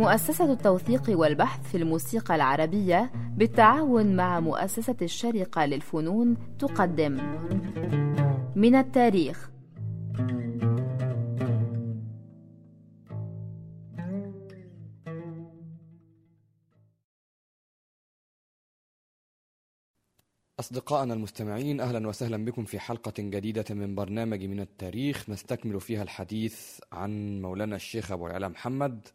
مؤسسة التوثيق والبحث في الموسيقى العربية بالتعاون مع مؤسسة الشرقة للفنون تقدم. من التاريخ. أصدقائنا المستمعين أهلا وسهلا بكم في حلقة جديدة من برنامج من التاريخ نستكمل فيها الحديث عن مولانا الشيخ أبو العلا محمد.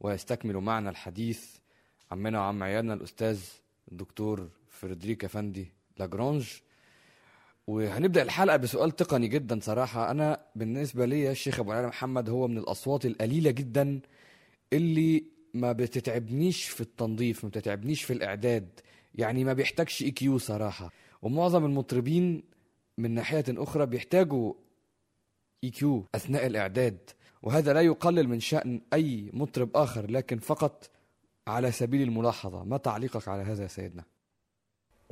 ويستكمل معنا الحديث عمنا وعم عيالنا الأستاذ الدكتور فريدريك أفندي لاجرانج. وهنبدأ الحلقة بسؤال تقني جدا صراحة. أنا بالنسبة لي الشيخ أبو العلا محمد هو من الأصوات القليلة جدا اللي ما بتتعبنيش في التنظيف ما بتتعبنيش في الإعداد. يعني ما بيحتاجش EQ صراحة. ومعظم المطربين من ناحية أخرى بيحتاجوا إي كيو أثناء الإعداد. وهذا لا يقلل من شأن أي مطرب آخر لكن فقط على سبيل الملاحظة. ما تعليقك على هذا يا سيدنا؟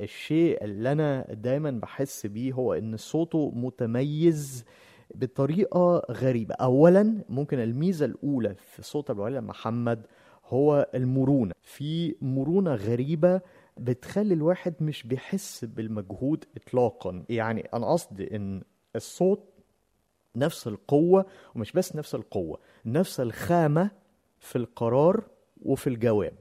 الشيء اللي أنا دايما بحس بيه هو إن صوته متميز بطريقة غريبة. اولا ممكن الميزة الأولى في صوت أبو علي محمد هو المرونة. في مرونة غريبة بتخلي الواحد مش بيحس بالمجهود اطلاقا. يعني أنا قصدي إن الصوت نفس القوة ومش بس نفس القوة نفس الخامة في القرار وفي الجواب.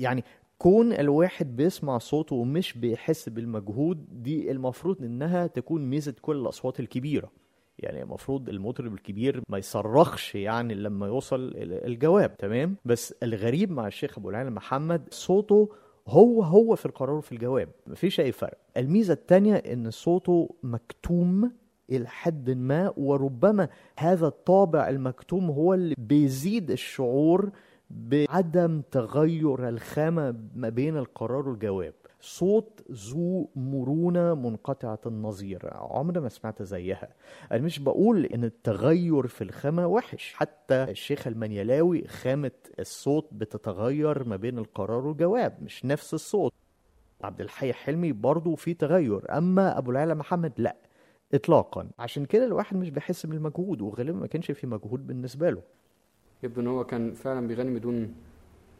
يعني كون الواحد بيسمع صوته ومش بيحس بالمجهود دي المفروض إنها تكون ميزة كل الأصوات الكبيرة. يعني المفروض المطرب الكبير ما يصرخش يعني لما يوصل الجواب تمام؟ بس الغريب مع الشيخ أبو العالم محمد صوته هو هو في القرار وفي الجواب مفيش أي فرق. الميزة الثانية إن صوته مكتوم إلى حد ما وربما هذا الطابع المكتوم هو اللي بيزيد الشعور بعدم تغير الخامة ما بين القرار والجواب. صوت ذو مرونة منقطعة النظير. عمري ما سمعت زيها. أنا مش بقول إن التغير في الخامة وحش. حتى الشيخ المنيلاوي خامة الصوت بتتغير ما بين القرار والجواب مش نفس الصوت. عبد الحي حلمي برضه في تغير. أما أبو العلا محمد لأ. إطلاقا. عشان كده الواحد مش بيحس بالمجهود وغالبا ما كانش في مجهود بالنسبة له. يبدو إن هو كان فعلا بيغني بدون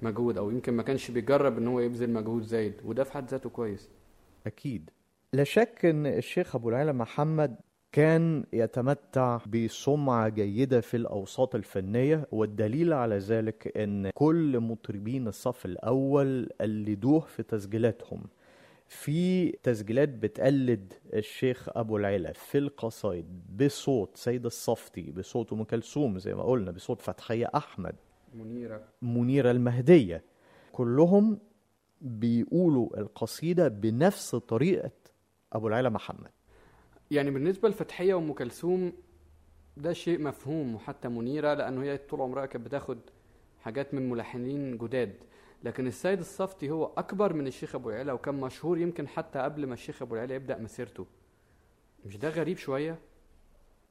مجهود أو يمكن ما كانش بيجرب إن هو يبذل مجهود زايد وده في حد ذاته كويس. أكيد. لا شك أن الشيخ أبو العلا محمد كان يتمتع بسمعة جيدة في الأوساط الفنية والدليل على ذلك أن كل مطربين الصف الأول قلدوه في تسجيلاتهم. في تسجيلات بتقلد الشيخ أبو العلا في القصايد بصوت سيد الصفتي بصوت أم كلثوم زي ما قلنا بصوت فتحية أحمد. منيرة. منيرة المهدية. كلهم بيقولوا القصيدة بنفس طريقة أبو العلا محمد. يعني بالنسبة لفتحية وأم كلثوم ده شيء مفهوم وحتى منيرة لأنه هي طول عمرها كانت بتاخد حاجات من ملحنين جداد. لكن السيد الصفتي هو أكبر من الشيخ أبو العلا وكان مشهور يمكن حتى قبل ما الشيخ أبو العلا يبدأ مسيرته مش ده غريب شوية؟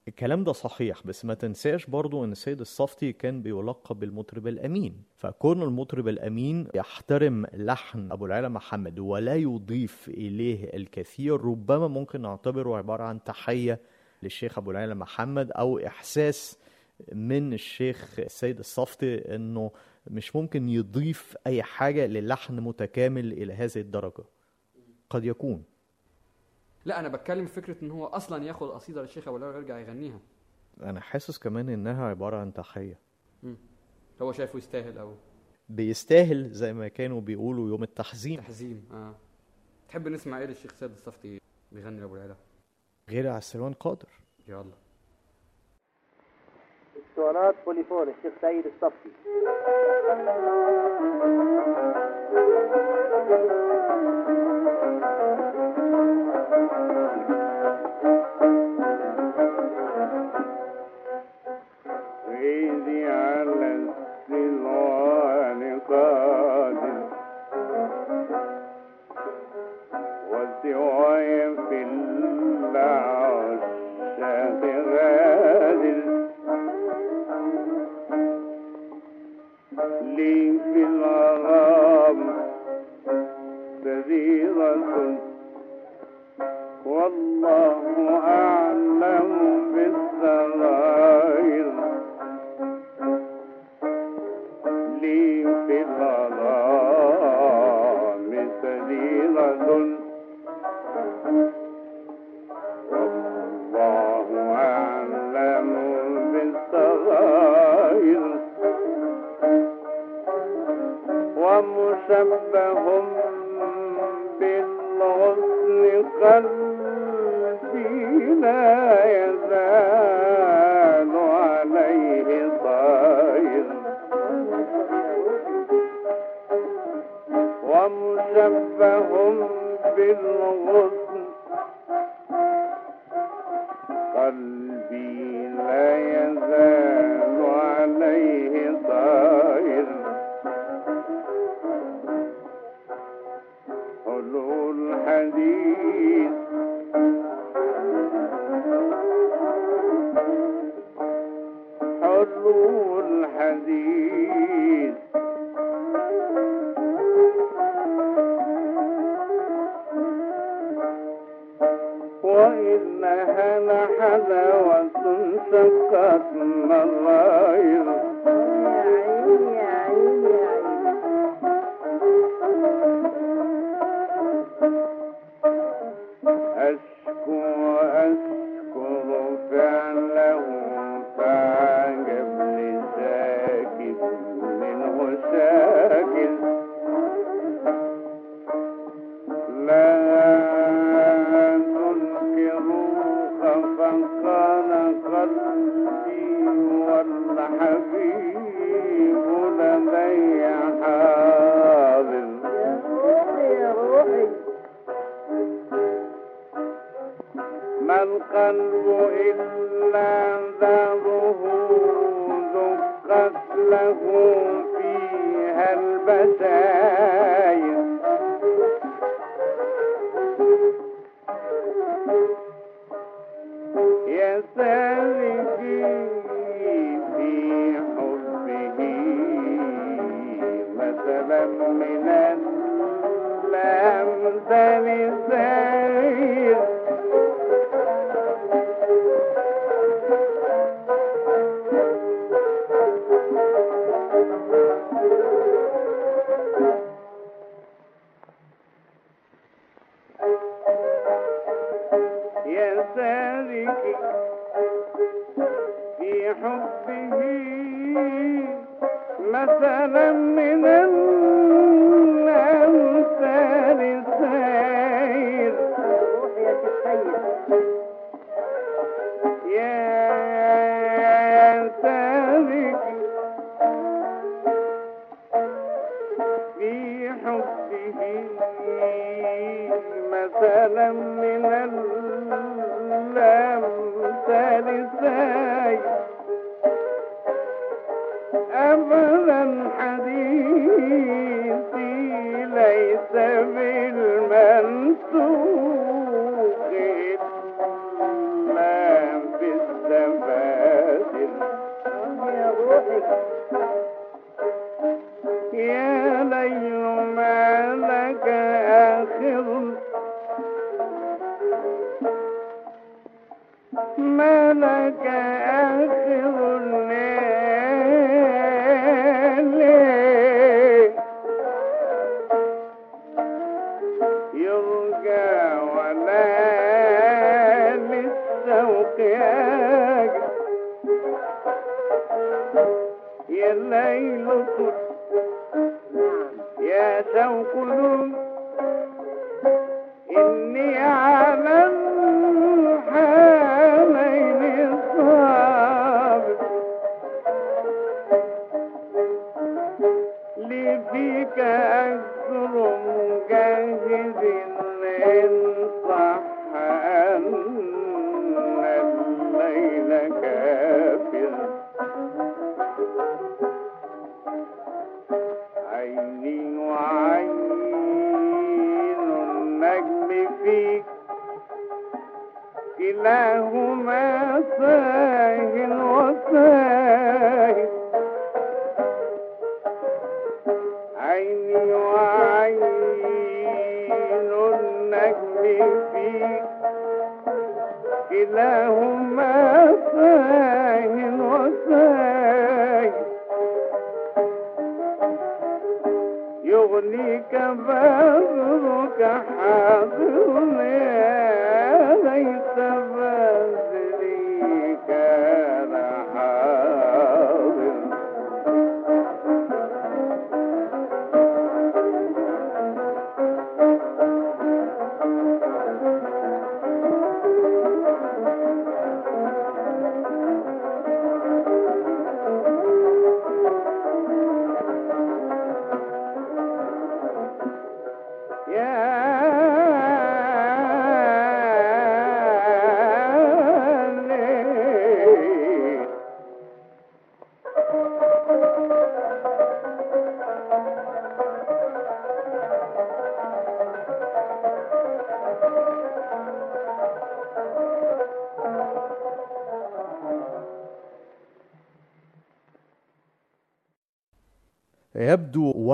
الكلام ده صحيح بس ما تنساش برضو إن السيد الصفتي كان بيلقب بالمطرب الأمين فكون المطرب الأمين يحترم لحن أبو العلا محمد ولا يضيف إليه الكثير ربما ممكن نعتبره عبارة عن تحية للشيخ أبو العلا محمد أو إحساس من الشيخ السيد الصفتي إنه مش ممكن يضيف أي حاجة للحن متكامل إلى هذه الدرجة. قد يكون. لا أنا بتكلم في فكرة إن هو أصلا ياخد قصيدة للشيخ العلا ويرجع يغنيها. أنا حاسس كمان إنها عبارة عن تحية. هو شايفه يستاهل أو بيستاهل زي ما كانوا بيقولوا يوم التحزين. تحزين آه. تحب نسمع إيه للشيخ سيد الصفتي بيغني لأبو العلا؟ غير على السلوان قادر. يلا. اسطوانات بوليفون الشيخ سيد الصفتي وإذ مثلا من الأمثال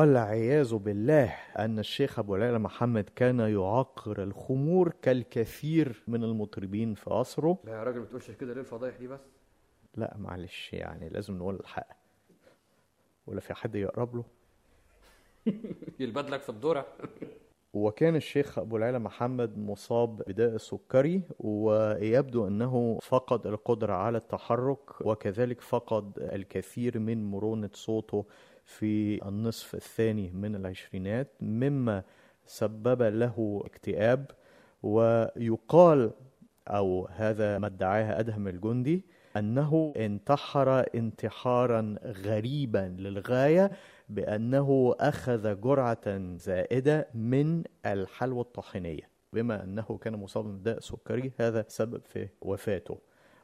والعياذ بالله أن الشيخ أبو العلا محمد كان يعقر الخمور كالكثير من المطربين في عصره. لا يا راجل ما تقولش كده ليه الفضايح دي بس؟ لا معلش يعني لازم نقول الحق. ولا في حد يقرب له؟ يلبد لك في الدورة وكان الشيخ أبو العلا محمد مصاب بداء السكري ويبدو أنه فقد القدرة على التحرك وكذلك فقد الكثير من مرونة صوته في النصف الثاني من العشرينات مما سبب له اكتئاب ويقال أو هذا ما ادعاه أدهم الجندي أنه انتحر انتحارا غريبا للغاية بأنه أخذ جرعة زائدة من الحلوى الطحينية بما أنه كان مصابا بداء سكري هذا سبب في وفاته.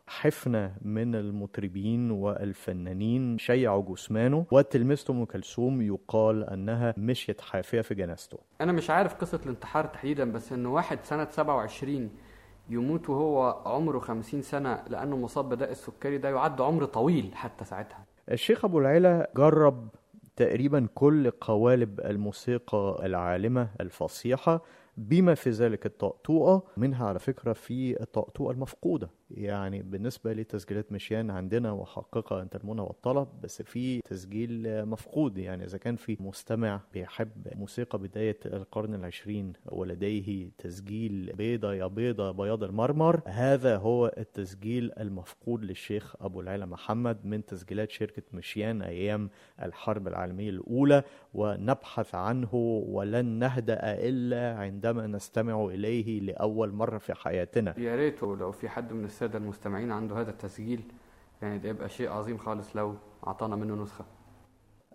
حفنة من المطربين والفنانين شيعوا جثمانه وتلميذته أم كلثوم يقال أنها مشيت حافية في جنازته. أنا مش عارف قصة الانتحار تحديدا بس إن واحد سنة 27 يموت وهو عمره 50 سنة لأنه مصاب بداء السكري ده يعد عمر طويل حتى ساعتها. الشيخ أبو العلا جرب تقريبا كل قوالب الموسيقى العالمة الفصيحة بما في ذلك الطقطوقة منها على فكرة في الطقطوقة المفقودة. يعني بالنسبة لتسجيلات مشيان عندنا وحققة أنت المنى والطلب بس في تسجيل مفقود. يعني إذا كان في مستمع بيحب موسيقى بداية القرن العشرين ولديه تسجيل بيضة يا بيضة بياض المرمر هذا هو التسجيل المفقود للشيخ أبو العلا محمد من تسجيلات شركة مشيان أيام الحرب العالمية الأولى ونبحث عنه ولن نهدأ إلا عندما نستمع إليه لأول مرة في حياتنا. يا ريت لو في حد من السادة المستمعين عنده هذا التسجيل يعني ده يبقى شيء عظيم خالص لو أعطانا منه نسخة.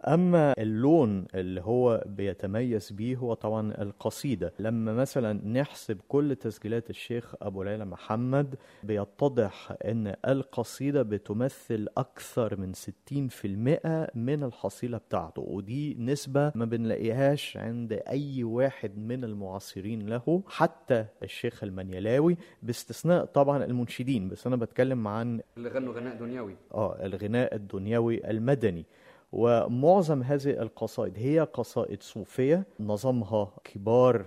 أما اللون اللي هو بيتميز بيه هو طبعا القصيدة. لما مثلا نحسب كل تسجيلات الشيخ أبو ليلى محمد بيتضح أن القصيدة بتمثل أكثر من 60% من الحصيلة بتاعته ودي نسبة ما بنلاقيهاش عند أي واحد من المعاصرين له حتى الشيخ المنيلاوي باستثناء طبعا المنشدين. بس أنا بتكلم عن اللي غنوا غناء دنيوي آه الغناء الدنيوي المدني. ومعظم هذه القصائد هي قصائد صوفية نظمها كبار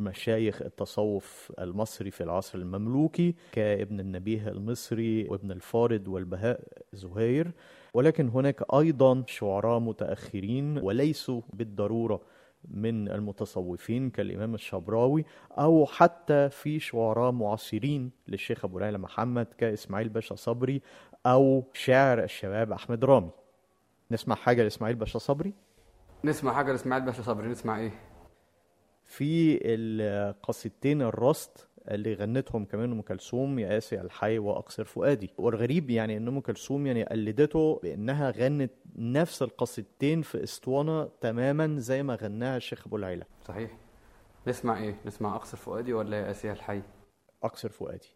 مشايخ التصوف المصري في العصر المملوكي كابن النبيه المصري وابن الفارض والبهاء زهير. ولكن هناك أيضا شعراء متأخرين وليسوا بالضرورة من المتصوفين كالإمام الشبراوي أو حتى في شعراء معاصرين للشيخ أبو ليلى محمد كإسماعيل باشا صبري أو شاعر الشباب أحمد رامي. نسمع حاجة لإسماعيل باشا صبري؟ نسمع حاجة لإسماعيل باشا صبري نسمع إيه؟ في القصيدتين الرصد اللي غنتهم كمان أم كلثوم يا قاسي الحي وأقصر فؤادي. والغريب يعني إن أم كلثوم يعني قلدته بإنها غنت نفس القصيدتين في أسطوانة تماما زي ما غناها الشيخ أبو العيلة. صحيح. نسمع إيه؟ نسمع أقصر فؤادي ولا يا اسيا الحي؟ أقصر فؤادي.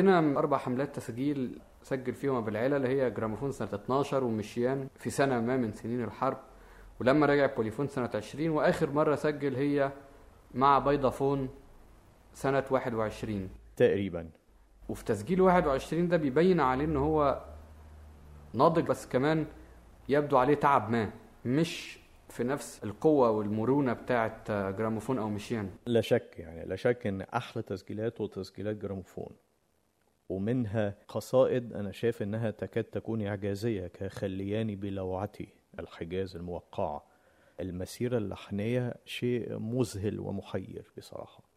عندنا أربع حملات تسجيل سجل فيهم أبو العلا اللي هي جراموفون سنة 12 ومشيان في سنة ما من سنين الحرب. ولما رجع بوليفون سنة 20 وآخر مرة سجل هي مع بيضافون سنة 21 تقريبا. وفي تسجيل 21 ده بيبين عليه إن هو ناضج بس كمان يبدو عليه تعب ما مش في نفس القوة والمرونة بتاعة جراموفون أو مشيان. لا شك يعني لا شك أحلى تسجيلاته تسجيلات جراموفون. ومنها قصائد أنا شايف إنها تكاد تكون إعجازية كخلياني بلوعتي الحجاز الموقعه المسيرة اللحنية شيء مذهل ومحير بصراحة.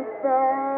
قد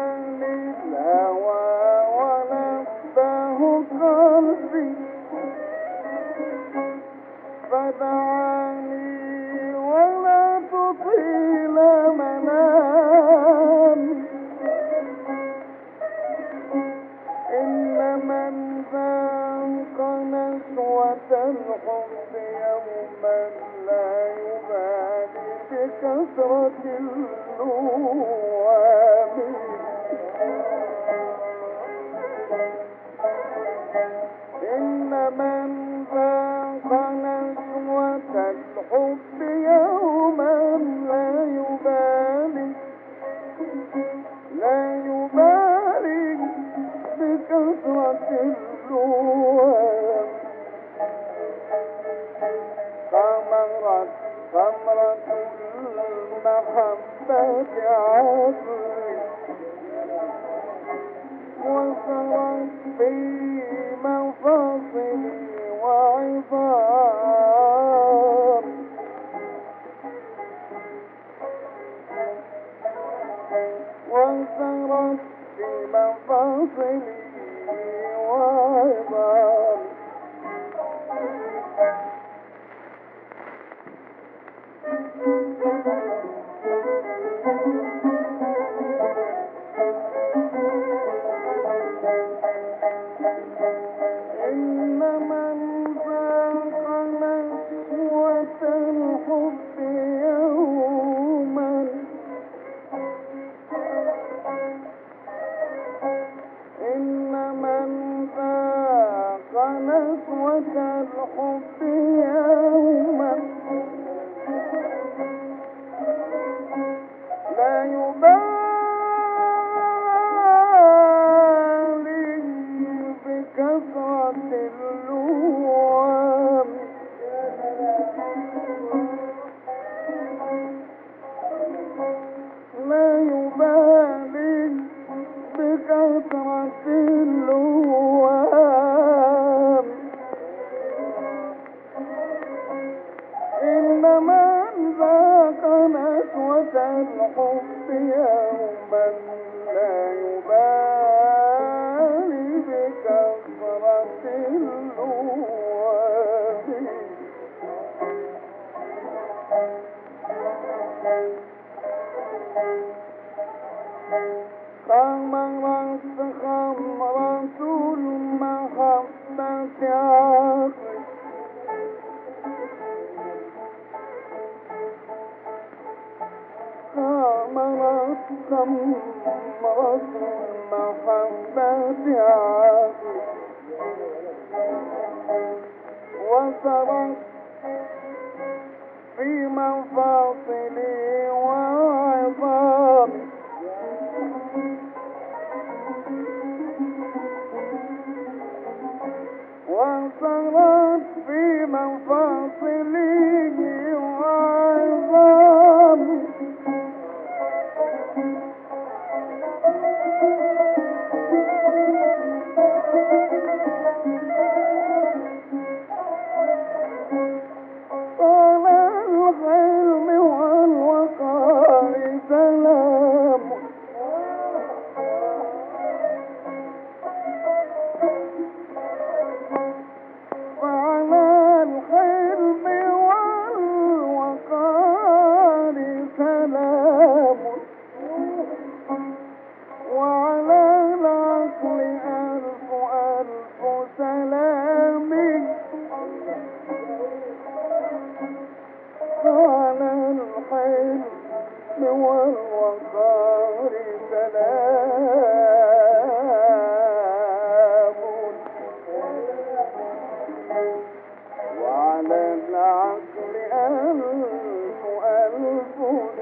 وعلى العقل ألف ألف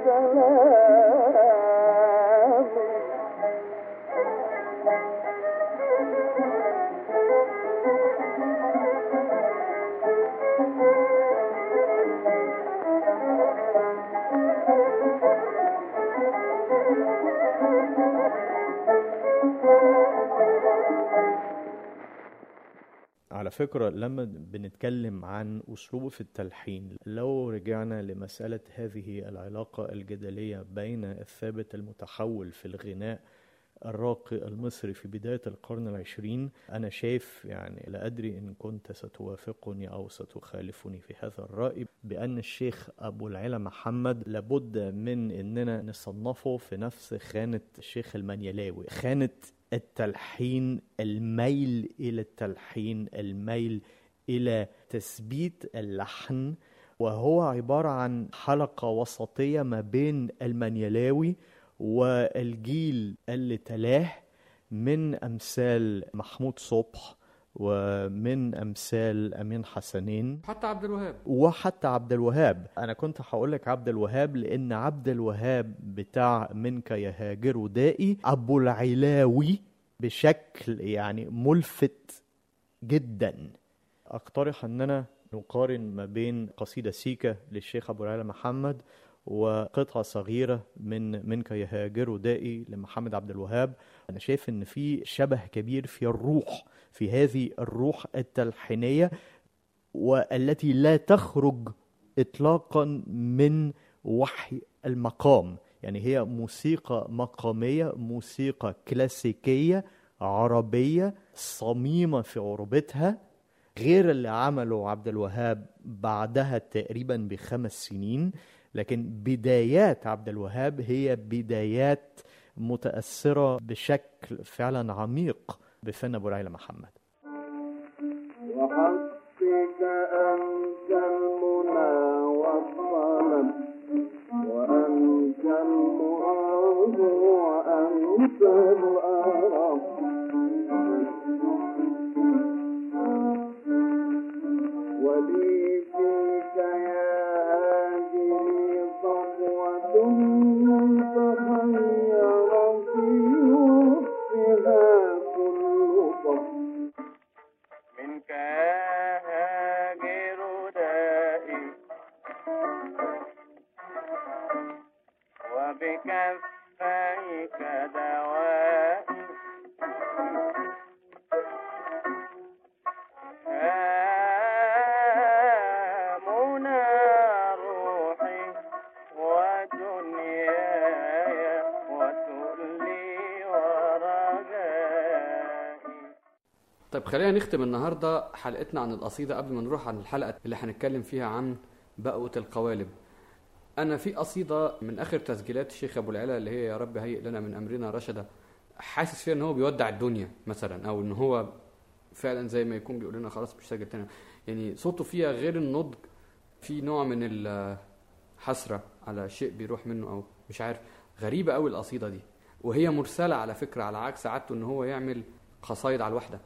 سلام فكرة لما بنتكلم عن أسلوبه في التلحين لو رجعنا لمسألة هذه العلاقة الجدلية بين الثابت المتحول في الغناء الراقي المصري في بداية القرن العشرين أنا شايف يعني لا أدري إن كنت ستوافقني أو ستخالفني في هذا الرأي بأن الشيخ أبو العلا محمد لابد من إننا نصنفه في نفس خانة الشيخ المنيلاوي خانة التلحين الميل إلى التلحين الميل إلى تثبيت اللحن وهو عبارة عن حلقة وسطية ما بين المنيلاوي والجيل اللي تلاه من أمثال محمود صبح ومن أمثال أمين حسنين حتى عبد الوهاب. وحتى عبد الوهاب. أنا كنت هقول لك عبد الوهاب لأن عبد الوهاب بتاع منك يهاجر دائي أبو العلاوي بشكل يعني ملفت جدا. أقترح أننا نقارن ما بين قصيدة سيكا للشيخ أبو العلا محمد وقطعة صغيرة من منك يهاجر دائي لمحمد عبد الوهاب. أنا شايف إن في شبه كبير في الروح في هذه الروح التلحينية والتي لا تخرج إطلاقا من وحي المقام. يعني هي موسيقى مقامية موسيقى كلاسيكية عربية صميمة في عربتها غير اللي عمله عبد الوهاب بعدها تقريبا بخمس سنين. لكن بدايات عبد الوهاب هي بدايات متأثرة بشكل فعلا عميق بفن أبو العلا محمد. وحسبك أنت المنى نختم النهارده حلقتنا عن القصيدة قبل ما نروح عن الحلقة اللي هنتكلم فيها عن بقوة القوالب. أنا في قصيدة من آخر تسجيلات الشيخ أبو العلا اللي هي يا رب هيئ لنا من أمرنا رشدا. حاسس فيها إن هو بيودع الدنيا مثلا أو إن هو فعلا زي ما يكون بيقول لنا خلاص مش ساجل تاني يعني صوته فيها غير النضج في نوع من الحسرة على شيء بيروح منه أو مش عارف. غريبة قوي القصيدة دي. وهي مرسلة على فكرة على عكس عادته إن هو يعمل قصايد على الواحده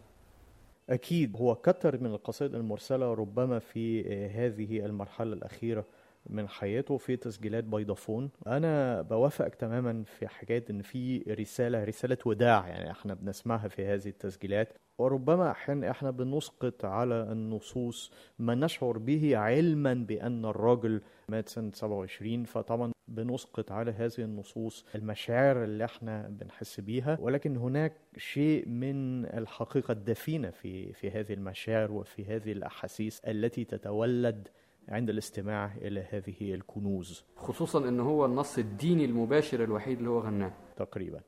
أكيد هو كتر من القصائد المرسلة ربما في آه، هذه المرحلة الأخيرة من حياته في تسجيلات بيضافون أنا بوافقك تماما في حكاية إن في رسالة رسالة وداع يعني إحنا بنسمعها في هذه التسجيلات. وربما أحيانا إحنا بنسقط على النصوص ما نشعر به علما بأن الراجل مات سنة 27 فطبعا بنسقط على هذه النصوص المشاعر اللي إحنا بنحس بيها. ولكن هناك شيء من الحقيقة الدفينة في في هذه المشاعر وفي هذه الأحاسيس التي تتولد عند الاستماع إلى هذه الكنوز. خصوصا إن هو النص الديني المباشر الوحيد اللي هو غناه. تقريبا.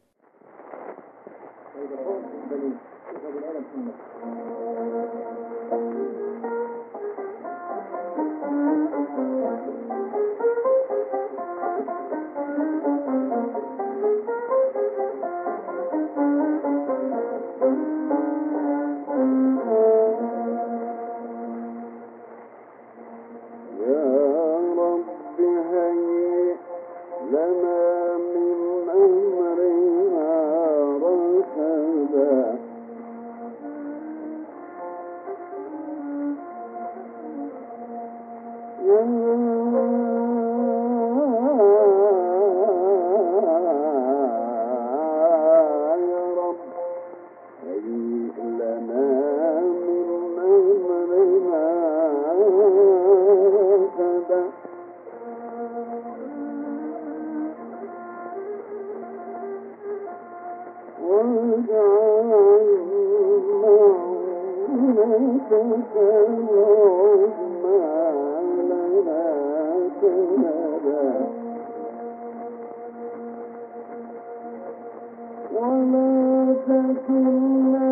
ولا تكلنا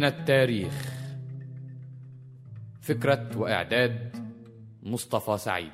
من التاريخ. فكرة وإعداد مصطفى سعيد.